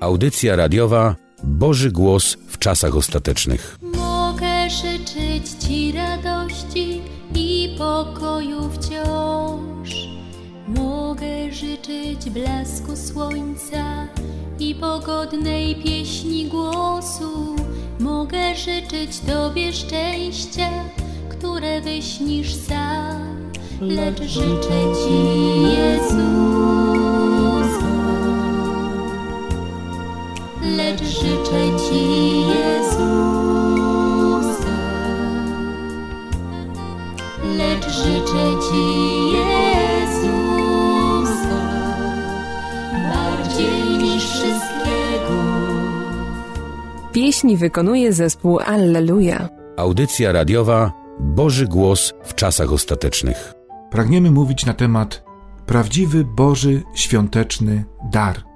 Audycja radiowa Boży Głos w czasach ostatecznych. Mogę życzyć Ci radości i pokoju wciąż. Mogę życzyć blasku słońca i pogodnej pieśni głosu. Mogę życzyć Tobie szczęścia, które wyśnisz sam. Lecz życzę Ci, Jezus, lecz życzę Ci, Jezus, lecz życzę Ci, Jezus, bardziej niż wszystkiego. Pieśni wykonuje zespół Alleluja. Audycja radiowa Boży Głos w czasach ostatecznych. Pragniemy mówić na temat prawdziwy Boży świąteczny dar.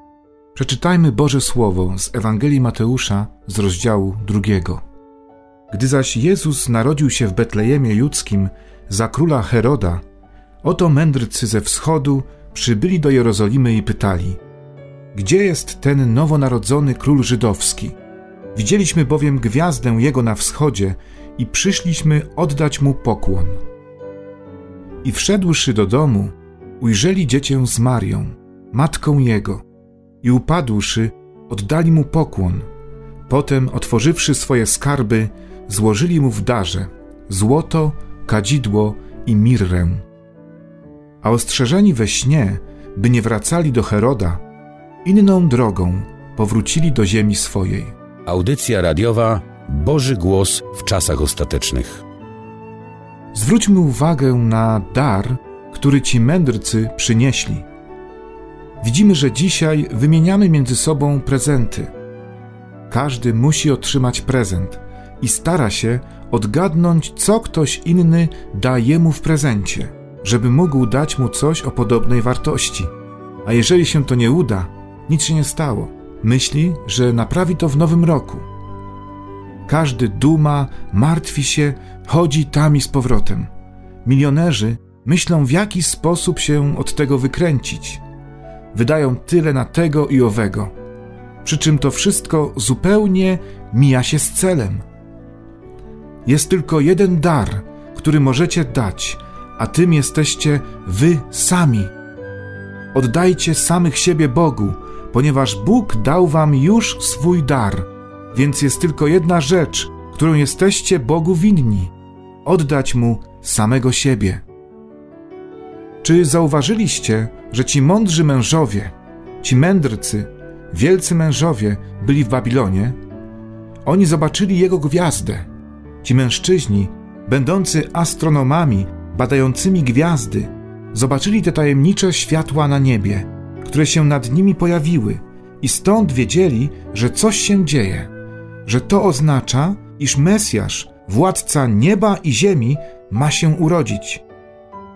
Przeczytajmy Boże Słowo z Ewangelii Mateusza z rozdziału drugiego. Gdy zaś Jezus narodził się w Betlejemie Judzkim za króla Heroda, oto mędrcy ze wschodu przybyli do Jerozolimy i pytali: Gdzie jest ten nowonarodzony król żydowski? Widzieliśmy bowiem gwiazdę jego na wschodzie i przyszliśmy oddać mu pokłon. I wszedłszy do domu, ujrzeli dziecię z Marią, matką jego, i upadłszy, oddali mu pokłon. Potem, otworzywszy swoje skarby, złożyli mu w darze złoto, kadzidło i mirrę. A ostrzeżeni we śnie, by nie wracali do Heroda, inną drogą powrócili do ziemi swojej. Audycja radiowa Boży Głos w czasach ostatecznych. Zwróćmy uwagę na dar, który ci mędrcy przynieśli. Widzimy, że dzisiaj wymieniamy między sobą prezenty. Każdy musi otrzymać prezent i stara się odgadnąć, co ktoś inny da jemu w prezencie, żeby mógł dać mu coś o podobnej wartości. A jeżeli się to nie uda, nic się nie stało. Myśli, że naprawi to w nowym roku. Każdy duma, martwi się, chodzi tam i z powrotem. Milionerzy myślą, w jaki sposób się od tego wykręcić. Wydają tyle na tego i owego, przy czym to wszystko zupełnie mija się z celem. Jest tylko jeden dar, który możecie dać, a tym jesteście wy sami. Oddajcie samych siebie Bogu, ponieważ Bóg dał wam już swój dar, więc jest tylko jedna rzecz, którą jesteście Bogu winni oddać mu samego siebie. Czy zauważyliście, że ci mądrzy mężowie, ci mędrcy, wielcy mężowie byli w Babilonie? Oni zobaczyli jego gwiazdę. Ci mężczyźni, będący astronomami, badającymi gwiazdy, zobaczyli te tajemnicze światła na niebie, które się nad nimi pojawiły, i stąd wiedzieli, że coś się dzieje, że to oznacza, iż Mesjasz, władca nieba i ziemi, ma się urodzić.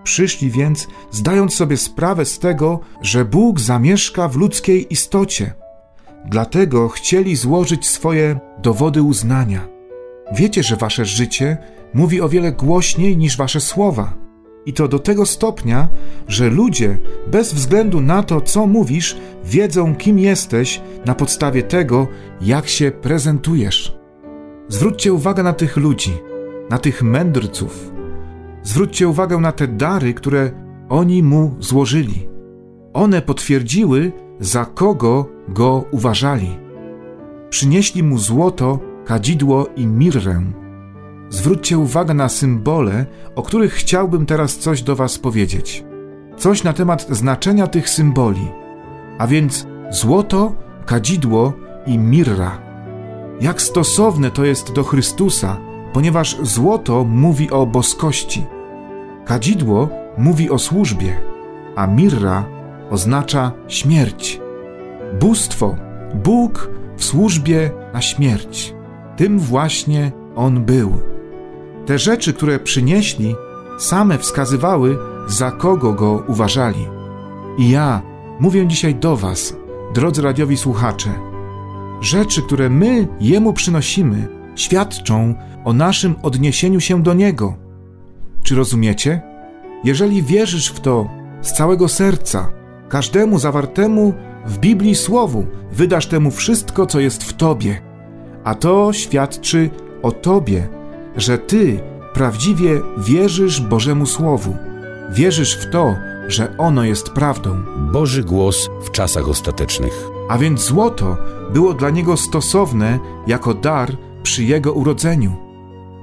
Przyszli więc, zdając sobie sprawę z tego, że Bóg zamieszka w ludzkiej istocie. Dlatego chcieli złożyć swoje dowody uznania. Wiecie, że wasze życie mówi o wiele głośniej niż wasze słowa. I to do tego stopnia, że ludzie, bez względu na to, co mówisz, wiedzą, kim jesteś na podstawie tego, jak się prezentujesz. Zwróćcie uwagę na tych ludzi, na tych mędrców. Zwróćcie uwagę na te dary, które oni mu złożyli. One potwierdziły, za kogo go uważali. Przynieśli mu złoto, kadzidło i mirrę. Zwróćcie uwagę na symbole, o których chciałbym teraz coś do Was powiedzieć. Coś na temat znaczenia tych symboli, a więc złoto, kadzidło i mirra. Jak stosowne to jest do Chrystusa, ponieważ złoto mówi o boskości, kadzidło mówi o służbie, a mirra oznacza śmierć. Bóstwo, Bóg w służbie na śmierć. Tym właśnie on był. Te rzeczy, które przynieśli, same wskazywały, za kogo go uważali. I ja mówię dzisiaj do Was, drodzy radiowi słuchacze, rzeczy, które my Jemu przynosimy, świadczą o naszym odniesieniu się do Niego. Czy rozumiecie? Jeżeli wierzysz w to z całego serca, każdemu zawartemu w Biblii słowu wydasz temu wszystko, co jest w tobie. A to świadczy o tobie, że ty prawdziwie wierzysz Bożemu Słowu. Wierzysz w to, że ono jest prawdą. Boży głos w czasach ostatecznych. A więc złoto było dla niego stosowne jako dar przy jego urodzeniu.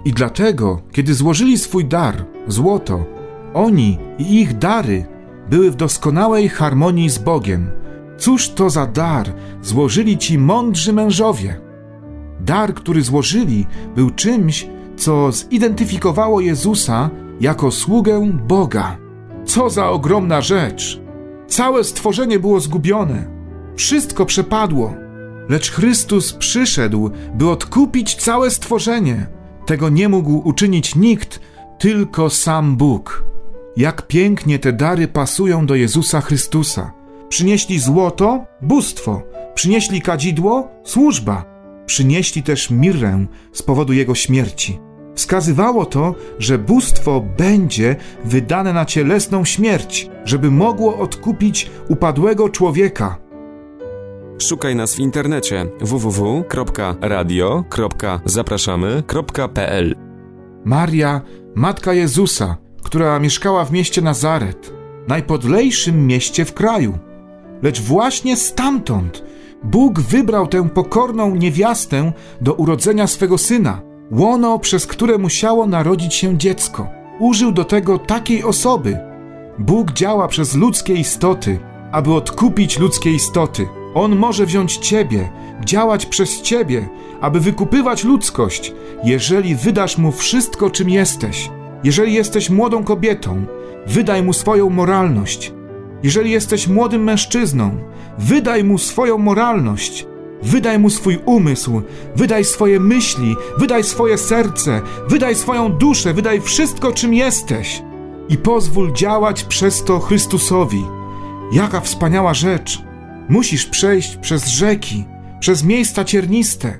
I dlatego, kiedy złożyli swój dar, złoto, oni i ich dary były w doskonałej harmonii z Bogiem. Cóż to za dar złożyli ci mądrzy mężowie? Dar, który złożyli, był czymś, co zidentyfikowało Jezusa jako sługę Boga. Co za ogromna rzecz! Całe stworzenie było zgubione, wszystko przepadło, lecz Chrystus przyszedł, by odkupić całe stworzenie. Tego nie mógł uczynić nikt, tylko sam Bóg. Jak pięknie te dary pasują do Jezusa Chrystusa. Przynieśli złoto, bóstwo, przynieśli kadzidło, służba, przynieśli też mirrę z powodu jego śmierci. Wskazywało to, że bóstwo będzie wydane na cielesną śmierć, żeby mogło odkupić upadłego człowieka. Szukaj nas w internecie www.radio.zapraszamy.pl Maria, matka Jezusa, która mieszkała w mieście Nazaret, najpodlejszym mieście w kraju. Lecz właśnie stamtąd Bóg wybrał tę pokorną niewiastę do urodzenia swego syna, łono, przez które musiało narodzić się dziecko. Użył do tego takiej osoby. Bóg działa przez ludzkie istoty, aby odkupić ludzkie istoty. On może wziąć ciebie, działać przez ciebie, aby wykupywać ludzkość, jeżeli wydasz mu wszystko, czym jesteś. Jeżeli jesteś młodą kobietą, wydaj mu swoją moralność. Jeżeli jesteś młodym mężczyzną, wydaj mu swoją moralność. Wydaj mu swój umysł, wydaj swoje myśli, wydaj swoje serce, wydaj swoją duszę, wydaj wszystko, czym jesteś. I pozwól działać przez to Chrystusowi. Jaka wspaniała rzecz! Musisz przejść przez rzeki, przez miejsca cierniste.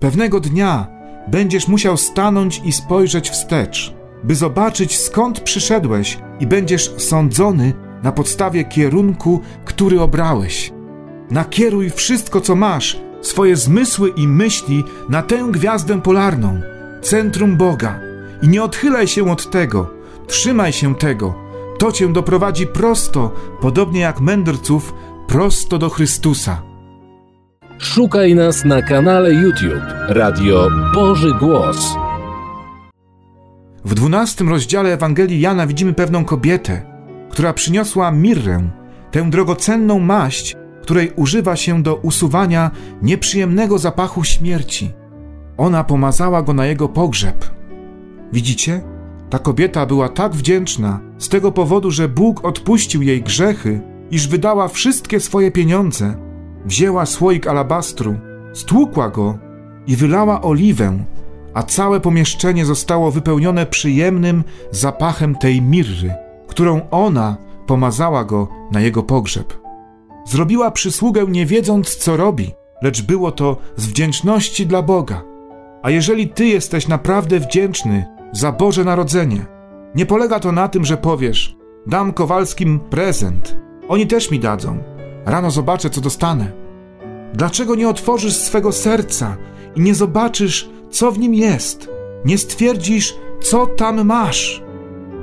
Pewnego dnia będziesz musiał stanąć i spojrzeć wstecz, by zobaczyć skąd przyszedłeś i będziesz sądzony na podstawie kierunku, który obrałeś. Nakieruj wszystko, co masz, swoje zmysły i myśli na tę gwiazdę polarną, centrum Boga. I nie odchylaj się od tego, trzymaj się tego. To cię doprowadzi prosto, podobnie jak mędrców, prosto do Chrystusa. Szukaj nas na kanale YouTube Radio Boży Głos. W dwunastym rozdziale Ewangelii Jana widzimy pewną kobietę, która przyniosła mirrę, tę drogocenną maść, której używa się do usuwania nieprzyjemnego zapachu śmierci. Ona pomazała go na jego pogrzeb. Widzicie? Ta kobieta była tak wdzięczna z tego powodu, że Bóg odpuścił jej grzechy, iż wydała wszystkie swoje pieniądze. Wzięła słoik alabastru, stłukła go i wylała oliwę, a całe pomieszczenie zostało wypełnione przyjemnym zapachem tej mirry, którą ona pomazała go na jego pogrzeb. Zrobiła przysługę nie wiedząc, co robi, lecz było to z wdzięczności dla Boga. A jeżeli ty jesteś naprawdę wdzięczny za Boże Narodzenie, nie polega to na tym, że powiesz: Dam Kowalskim prezent, oni też mi dadzą, rano zobaczę, co dostanę. Dlaczego nie otworzysz swego serca i nie zobaczysz, co w nim jest? Nie stwierdzisz, co tam masz?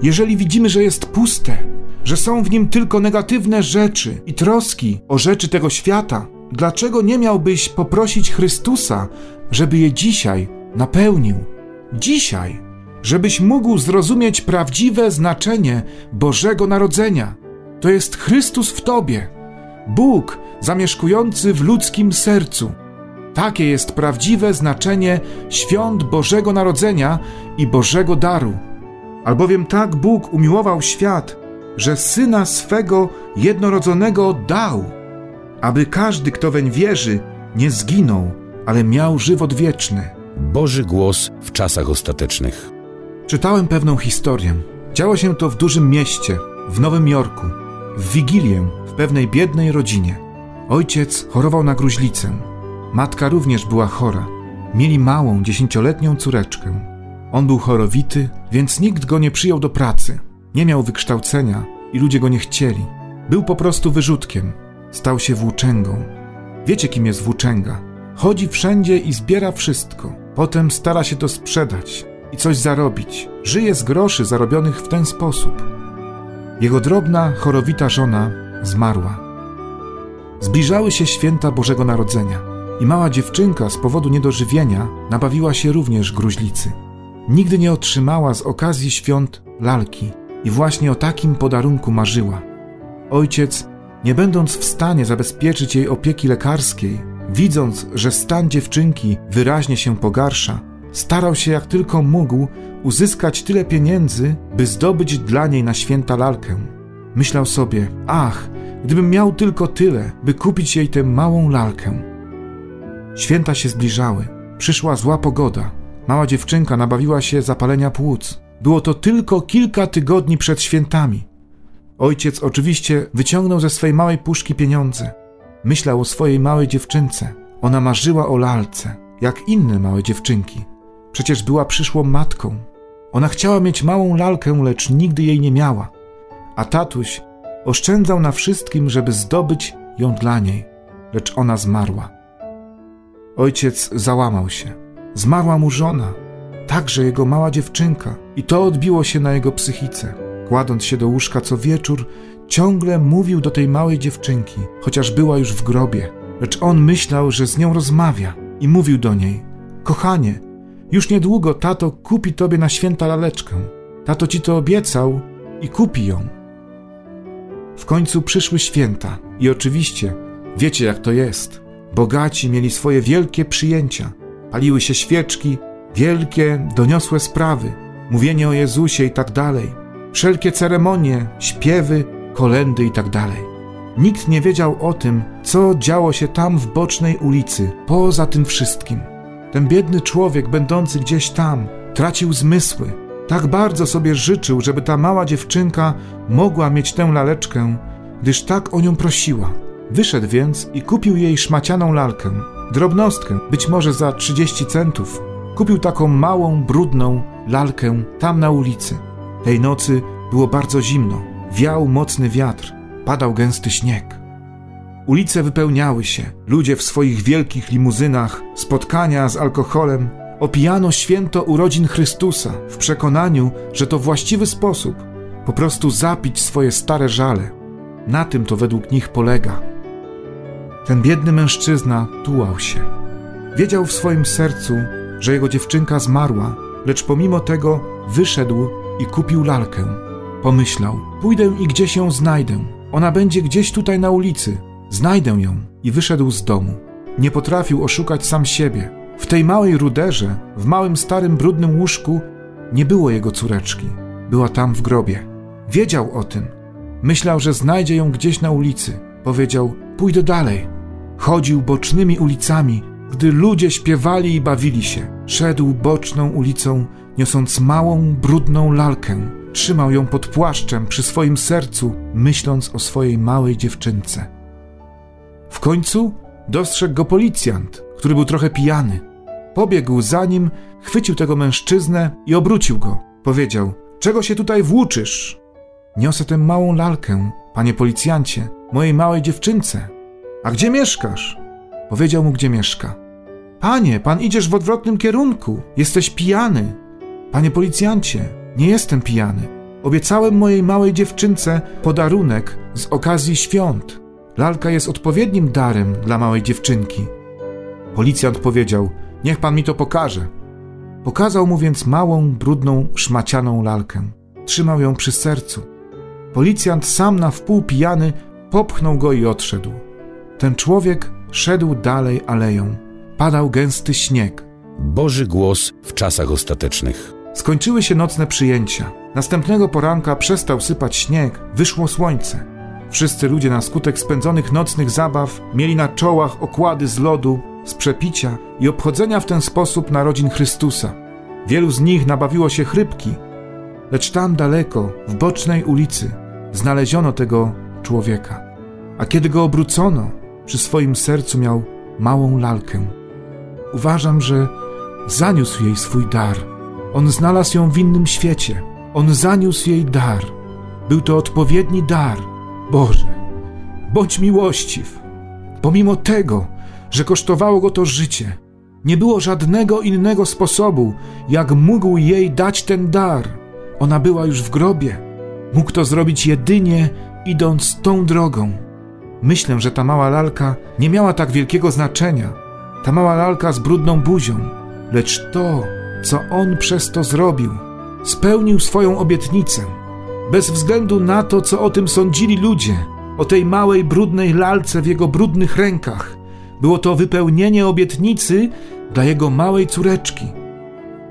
Jeżeli widzimy, że jest puste, że są w nim tylko negatywne rzeczy i troski o rzeczy tego świata, dlaczego nie miałbyś poprosić Chrystusa, żeby je dzisiaj napełnił? Dzisiaj, żebyś mógł zrozumieć prawdziwe znaczenie Bożego Narodzenia. To jest Chrystus w Tobie, Bóg zamieszkujący w ludzkim sercu. Takie jest prawdziwe znaczenie świąt Bożego Narodzenia i Bożego Daru. Albowiem tak Bóg umiłował świat, że syna swego jednorodzonego dał, aby każdy, kto weń wierzy, nie zginął, ale miał żywot wieczny. Boży głos w czasach ostatecznych. Czytałem pewną historię. Działo się to w dużym mieście, w Nowym Jorku, w Wigilię, w pewnej biednej rodzinie. Ojciec chorował na gruźlicę. Matka również była chora. Mieli małą, dziesięcioletnią córeczkę. On był chorowity, więc nikt go nie przyjął do pracy. Nie miał wykształcenia i ludzie go nie chcieli. Był po prostu wyrzutkiem. stał się włóczęgą. Wiecie, kim jest włóczęga? Chodzi wszędzie i zbiera wszystko. Potem stara się to sprzedać i coś zarobić. Żyje z groszy zarobionych w ten sposób. Jego drobna, chorowita żona zmarła. Zbliżały się święta Bożego Narodzenia i mała dziewczynka z powodu niedożywienia nabawiła się również gruźlicy. Nigdy nie otrzymała z okazji świąt lalki i właśnie o takim podarunku marzyła. Ojciec, nie będąc w stanie zabezpieczyć jej opieki lekarskiej, widząc, że stan dziewczynki wyraźnie się pogarsza, starał się jak tylko mógł uzyskać tyle pieniędzy, by zdobyć dla niej na święta lalkę. Myślał sobie: Ach, gdybym miał tylko tyle, by kupić jej tę małą lalkę. Święta się zbliżały. Przyszła zła pogoda. Mała dziewczynka nabawiła się zapalenia płuc. Było to tylko kilka tygodni przed świętami. Ojciec oczywiście wyciągnął ze swej małej puszki pieniądze. Myślał o swojej małej dziewczynce. Ona marzyła o lalce, jak inne małe dziewczynki. Przecież była przyszłą matką. Ona chciała mieć małą lalkę, lecz nigdy jej nie miała. A tatuś oszczędzał na wszystkim, żeby zdobyć ją dla niej, lecz ona zmarła. Ojciec załamał się. Zmarła mu żona, także jego mała dziewczynka, i to odbiło się na jego psychice. Kładąc się do łóżka co wieczór, ciągle mówił do tej małej dziewczynki, chociaż była już w grobie. Lecz on myślał, że z nią rozmawia i mówił do niej: Kochanie, już niedługo tato kupi tobie na święta laleczkę. Tato ci to obiecał i kupi ją. W końcu przyszły święta i oczywiście wiecie jak to jest. Bogaci mieli swoje wielkie przyjęcia. Paliły się świeczki, wielkie, doniosłe sprawy, mówienie o Jezusie i tak dalej. Wszelkie ceremonie, śpiewy, kolendy i tak dalej. Nikt nie wiedział o tym, co działo się tam w bocznej ulicy, poza tym wszystkim. Ten biedny człowiek, będący gdzieś tam, tracił zmysły. Tak bardzo sobie życzył, żeby ta mała dziewczynka mogła mieć tę laleczkę, gdyż tak o nią prosiła. Wyszedł więc i kupił jej szmacianą lalkę, drobnostkę, być może za 30 centów. Kupił taką małą, brudną lalkę tam na ulicy. Tej nocy było bardzo zimno, wiał mocny wiatr, padał gęsty śnieg. Ulice wypełniały się, ludzie w swoich wielkich limuzynach, spotkania z alkoholem, opijano święto urodzin Chrystusa w przekonaniu, że to właściwy sposób po prostu zapić swoje stare żale. Na tym to według nich polega. Ten biedny mężczyzna tułał się. Wiedział w swoim sercu, że jego dziewczynka zmarła, lecz pomimo tego wyszedł i kupił lalkę. Pomyślał: Pójdę i gdzieś ją znajdę. Ona będzie gdzieś tutaj na ulicy. Znajdę ją. I wyszedł z domu. Nie potrafił oszukać sam siebie. W tej małej ruderze, w małym starym brudnym łóżku, nie było jego córeczki. Była tam w grobie. Wiedział o tym. Myślał, że znajdzie ją gdzieś na ulicy. Powiedział: Pójdę dalej. Chodził bocznymi ulicami, gdy ludzie śpiewali i bawili się. Szedł boczną ulicą, niosąc małą, brudną lalkę. Trzymał ją pod płaszczem przy swoim sercu, myśląc o swojej małej dziewczynce. W końcu dostrzegł go policjant, który był trochę pijany. Pobiegł za nim, chwycił tego mężczyznę i obrócił go. Powiedział: Czego się tutaj włóczysz? Niosę tę małą lalkę, panie policjancie, mojej małej dziewczynce. A gdzie mieszkasz? Powiedział mu, gdzie mieszka. Panie, pan idziesz w odwrotnym kierunku. Jesteś pijany. Panie policjancie, nie jestem pijany. Obiecałem mojej małej dziewczynce podarunek z okazji świąt. Lalka jest odpowiednim darem dla małej dziewczynki. Policjant powiedział: Niech pan mi to pokaże. Pokazał mu więc małą, brudną, szmacianą lalkę. Trzymał ją przy sercu. Policjant sam na wpół pijany popchnął go i odszedł. Ten człowiek szedł dalej aleją. Padał gęsty śnieg. Boży głos w czasach ostatecznych. Skończyły się nocne przyjęcia. Następnego poranka przestał sypać śnieg, wyszło słońce. Wszyscy ludzie na skutek spędzonych nocnych zabaw mieli na czołach okłady z lodu, z przepicia i obchodzenia w ten sposób narodzin Chrystusa. Wielu z nich nabawiło się chrypki, lecz tam daleko, w bocznej ulicy, znaleziono tego człowieka. A kiedy go obrócono, przy swoim sercu miał małą lalkę. Uważam, że zaniósł jej swój dar. On znalazł ją w innym świecie. On zaniósł jej dar. Był to odpowiedni dar. Boże, bądź miłościw. Pomimo tego, że kosztowało go to życie, nie było żadnego innego sposobu, jak mógł jej dać ten dar. Ona była już w grobie. Mógł to zrobić jedynie idąc tą drogą. Myślę, że ta mała lalka nie miała tak wielkiego znaczenia. Ta mała lalka z brudną buzią, lecz to, co on przez to zrobił, spełnił swoją obietnicę. Bez względu na to, co o tym sądzili ludzie, o tej małej, brudnej lalce w jego brudnych rękach, było to wypełnienie obietnicy dla jego małej córeczki.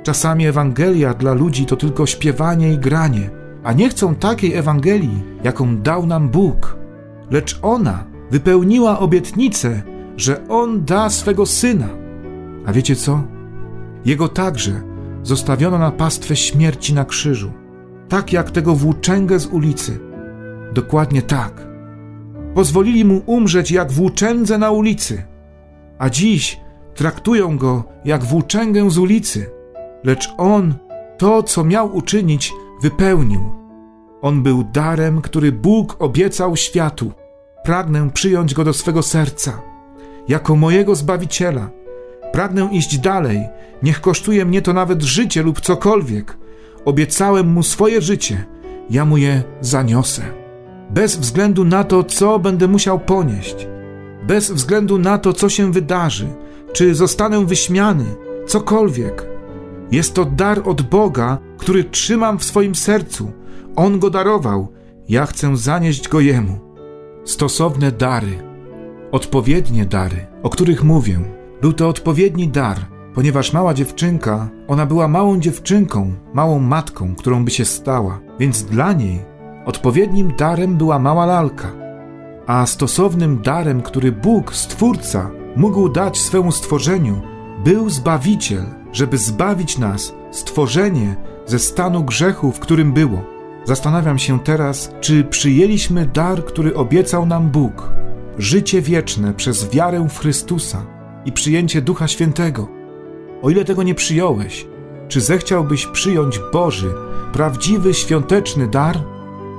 Czasami Ewangelia dla ludzi to tylko śpiewanie i granie, a nie chcą takiej Ewangelii, jaką dał nam Bóg. Lecz ona wypełniła obietnicę, że On da swego Syna. A wiecie co? Jego także zostawiono na pastwę śmierci na krzyżu, tak jak tego włóczęgę z ulicy. Dokładnie tak. Pozwolili mu umrzeć jak włóczędze na ulicy, a dziś traktują go jak włóczęgę z ulicy, lecz on to, co miał uczynić, wypełnił. On był darem, który Bóg obiecał światu. Pragnę przyjąć go do swego serca, jako mojego zbawiciela. Pragnę iść dalej, niech kosztuje mnie to nawet życie lub cokolwiek. Obiecałem mu swoje życie, ja mu je zaniosę. Bez względu na to, co będę musiał ponieść, bez względu na to, co się wydarzy, czy zostanę wyśmiany, cokolwiek. Jest to dar od Boga, który trzymam w swoim sercu. On go darował, ja chcę zanieść go Jemu. Stosowne dary, odpowiednie dary, o których mówię, był to odpowiedni dar, ponieważ mała dziewczynka, ona była małą dziewczynką, małą matką, którą by się stała, więc dla niej odpowiednim darem była mała lalka. A stosownym darem, który Bóg, Stwórca, mógł dać swemu stworzeniu, był Zbawiciel, żeby zbawić nas, stworzenie, ze stanu grzechu, w którym było. Zastanawiam się teraz, czy przyjęliśmy dar, który obiecał nam Bóg życie wieczne przez wiarę w Chrystusa i przyjęcie Ducha Świętego. O ile tego nie przyjąłeś, czy zechciałbyś przyjąć Boży, prawdziwy, świąteczny dar?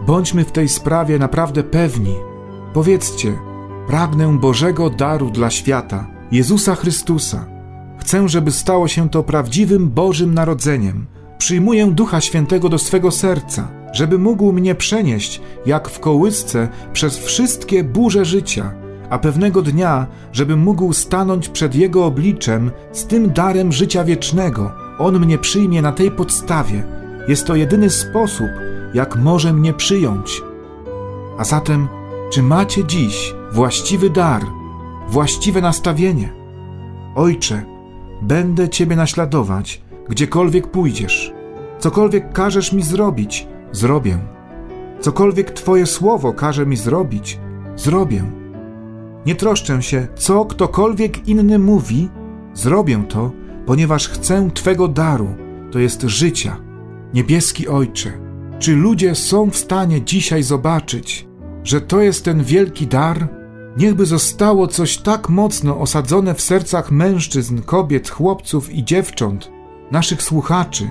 Bądźmy w tej sprawie naprawdę pewni. Powiedzcie, pragnę Bożego daru dla świata, Jezusa Chrystusa. Chcę, żeby stało się to prawdziwym Bożym Narodzeniem. Przyjmuję Ducha Świętego do swego serca, żeby mógł mnie przenieść, jak w kołysce, przez wszystkie burze życia, a pewnego dnia, żebym mógł stanąć przed Jego obliczem z tym darem życia wiecznego. On mnie przyjmie na tej podstawie. Jest to jedyny sposób, jak może mnie przyjąć. A zatem, czy macie dziś właściwy dar, właściwe nastawienie? Ojcze, będę Ciebie naśladować, gdziekolwiek pójdziesz. Cokolwiek każesz mi zrobić, zrobię. Cokolwiek Twoje słowo każe mi zrobić, zrobię. Nie troszczę się, co ktokolwiek inny mówi, zrobię to, ponieważ chcę Twego daru, to jest życia. Niebieski Ojcze, czy ludzie są w stanie dzisiaj zobaczyć, że to jest ten wielki dar? Niechby zostało coś tak mocno osadzone w sercach mężczyzn, kobiet, chłopców i dziewcząt, naszych słuchaczy,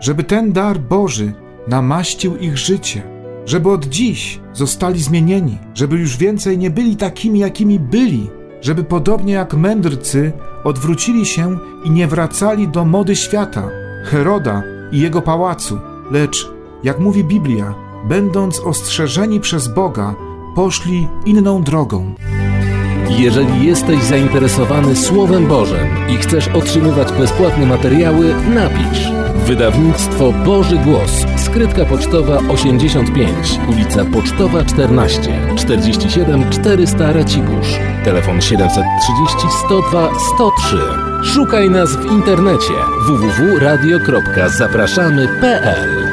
żeby ten dar Boży namaścił ich życie, żeby od dziś zostali zmienieni, żeby już więcej nie byli takimi, jakimi byli, żeby podobnie jak mędrcy odwrócili się i nie wracali do mody świata, Heroda i jego pałacu, lecz, jak mówi Biblia, będąc ostrzeżeni przez Boga, poszli inną drogą. Jeżeli jesteś zainteresowany Słowem Bożym i chcesz otrzymywać bezpłatne materiały, napisz. Wydawnictwo Boży Głos, skrytka pocztowa 85, ulica Pocztowa 14, 47 400 Racibórz. Telefon 730 102 103. Szukaj nas w internecie www.radio.zapraszamy.pl